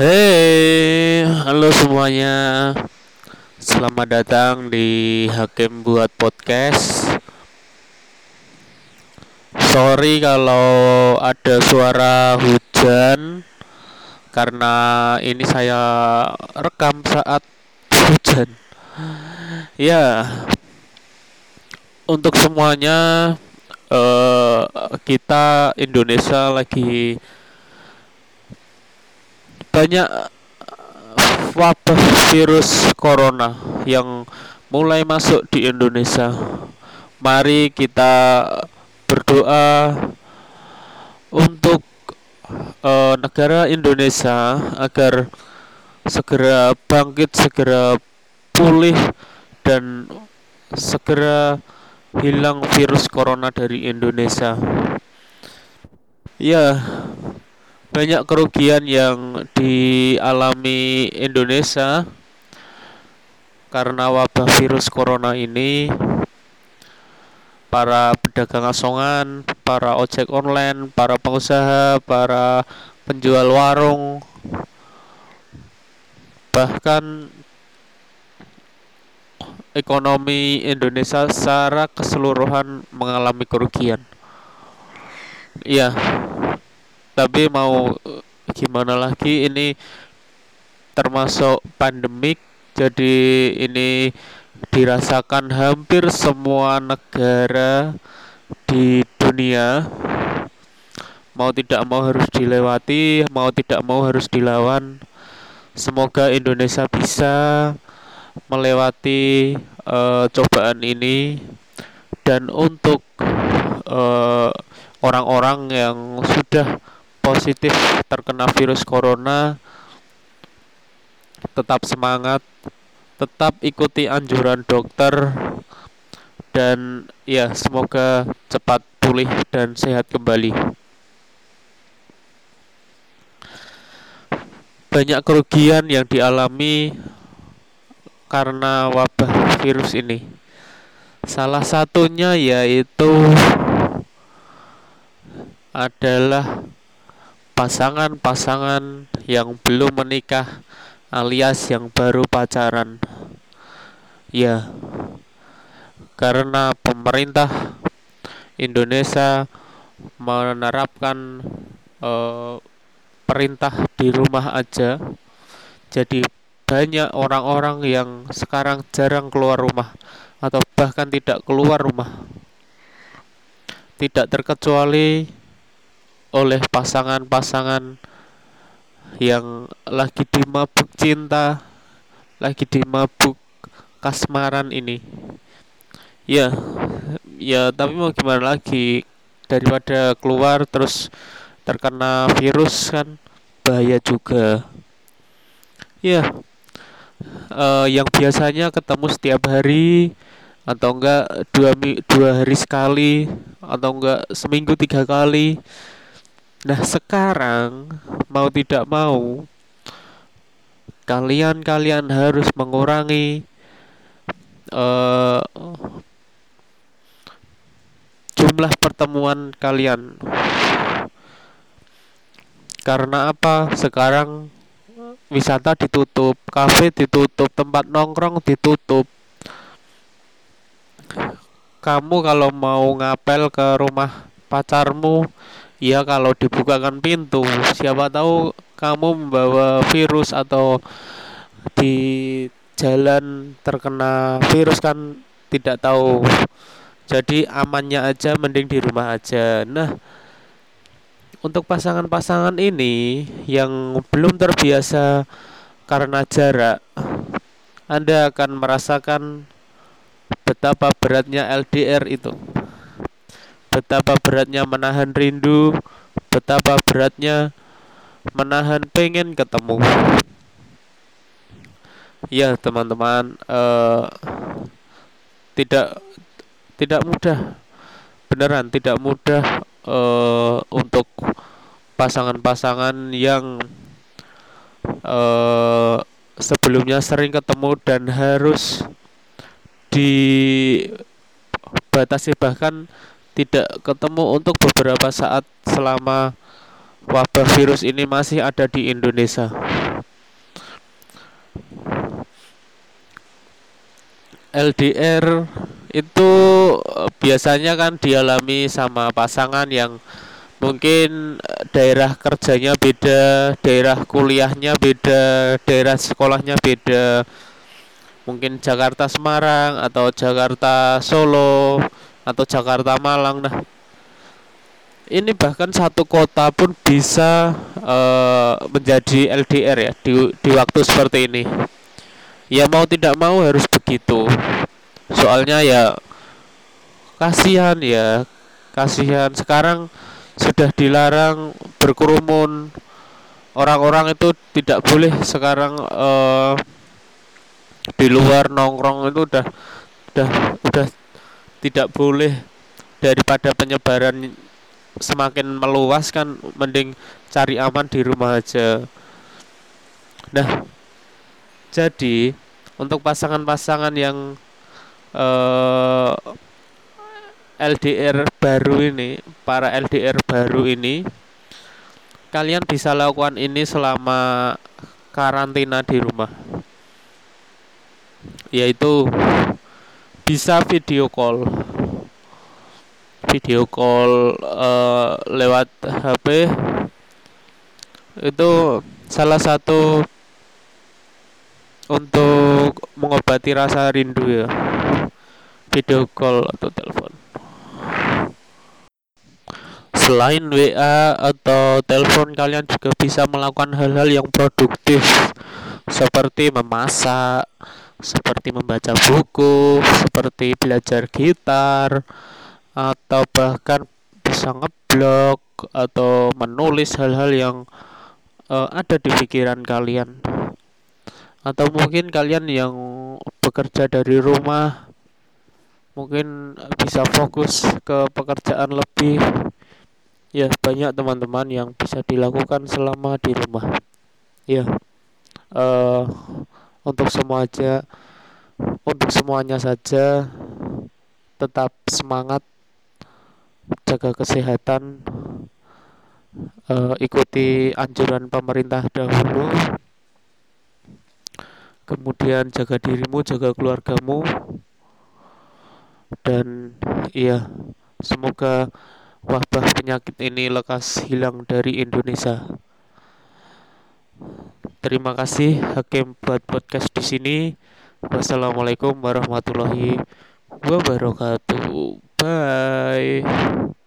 Hei, halo semuanya. Selamat datang di Hakim Buat Podcast. Sorry kalau ada suara hujan karena ini saya rekam saat hujan. Ya, untuk semuanya uh, kita Indonesia lagi banyak wabah virus corona yang mulai masuk di Indonesia. Mari kita berdoa untuk uh, negara Indonesia agar segera bangkit, segera pulih dan segera hilang virus corona dari Indonesia. Ya, banyak kerugian yang dialami Indonesia karena wabah virus corona ini. Para pedagang asongan, para ojek online, para pengusaha, para penjual warung. Bahkan ekonomi Indonesia secara keseluruhan mengalami kerugian. Iya, tapi mau eh, gimana lagi ini termasuk pandemik jadi ini dirasakan hampir semua negara di dunia. Mau tidak mau harus dilewati mau tidak mau harus dilawan. Semoga Indonesia bisa melewati uh, cobaan ini. Dan untuk eh, orang-orang uh, yang sudah positif terkena virus corona tetap semangat tetap ikuti anjuran dokter dan ya semoga cepat pulih dan sehat kembali. Banyak kerugian yang dialami karena wabah virus ini. Salah satunya yaitu adalah pasangan-pasangan yang belum menikah alias yang baru pacaran. Ya, karena pemerintah Indonesia menerapkan uh, perintah di rumah aja, jadi banyak orang-orang yang sekarang jarang keluar rumah atau bahkan tidak keluar rumah. Tidak terkecuali oleh pasangan-pasangan yang lagi di mabuk cinta, lagi di mabuk kasmaran ini. Ya, ya tapi mau gimana lagi daripada keluar terus terkena virus kan bahaya juga. Ya, uh, yang biasanya ketemu setiap hari atau enggak dua dua hari sekali atau enggak seminggu tiga kali Nah, sekarang mau tidak mau kalian-kalian harus mengurangi uh, jumlah pertemuan kalian. Karena apa? Sekarang wisata ditutup, kafe ditutup, tempat nongkrong ditutup. Kamu kalau mau ngapel ke rumah pacarmu ya kalau dibukakan pintu siapa tahu kamu membawa virus atau di jalan terkena virus kan tidak tahu. Jadi amannya aja mending di rumah aja. Nah untuk pasangan-pasangan ini yang belum terbiasa karena jarak Anda akan merasakan betapa beratnya LDR itu betapa beratnya menahan rindu, betapa beratnya menahan pengen ketemu. Ya teman-teman, uh, tidak tidak mudah, beneran tidak mudah uh, untuk pasangan-pasangan yang uh, sebelumnya sering ketemu dan harus dibatasi bahkan tidak ketemu untuk beberapa saat selama wabah virus ini masih ada di Indonesia. LDR itu eh, biasanya kan dialami sama pasangan yang mungkin eh, daerah kerjanya beda, daerah kuliahnya beda, daerah sekolahnya beda. Mungkin Jakarta Semarang atau Jakarta Solo atau Jakarta Malang. Nah, ini bahkan satu kota pun bisa uh, menjadi LDR ya di di waktu seperti ini. Ya mau tidak mau harus begitu. Soalnya ya kasihan ya, kasihan sekarang sudah dilarang berkerumun. Orang-orang itu tidak boleh sekarang uh, di luar nongkrong itu udah udah udah tidak boleh daripada penyebaran semakin meluas kan mending cari aman di rumah aja. Nah, jadi untuk pasangan-pasangan yang eh, LDR baru ini, para LDR baru ini, kalian bisa lakukan ini selama karantina di rumah. Yaitu bisa video call. Video call uh, lewat HP itu salah satu untuk mengobati rasa rindu ya. Video call atau telepon. Selain WA atau telepon kalian juga bisa melakukan hal-hal yang produktif seperti memasak seperti membaca buku seperti belajar gitar atau bahkan bisa ngeblok atau menulis hal-hal yang uh, ada di pikiran kalian. Atau mungkin kalian yang bekerja dari rumah mungkin bisa fokus ke pekerjaan lebih. Ya banyak teman-teman yang bisa dilakukan selama di rumah. Ya uh, untuk semua aja untuk semuanya saja tetap semangat jaga kesehatan uh, ikuti anjuran pemerintah dahulu kemudian jaga dirimu jaga keluargamu dan iya semoga wabah penyakit ini lekas hilang dari Indonesia terima kasih Hakim buat podcast di sini. Wassalamualaikum warahmatullahi wabarakatuh. Bye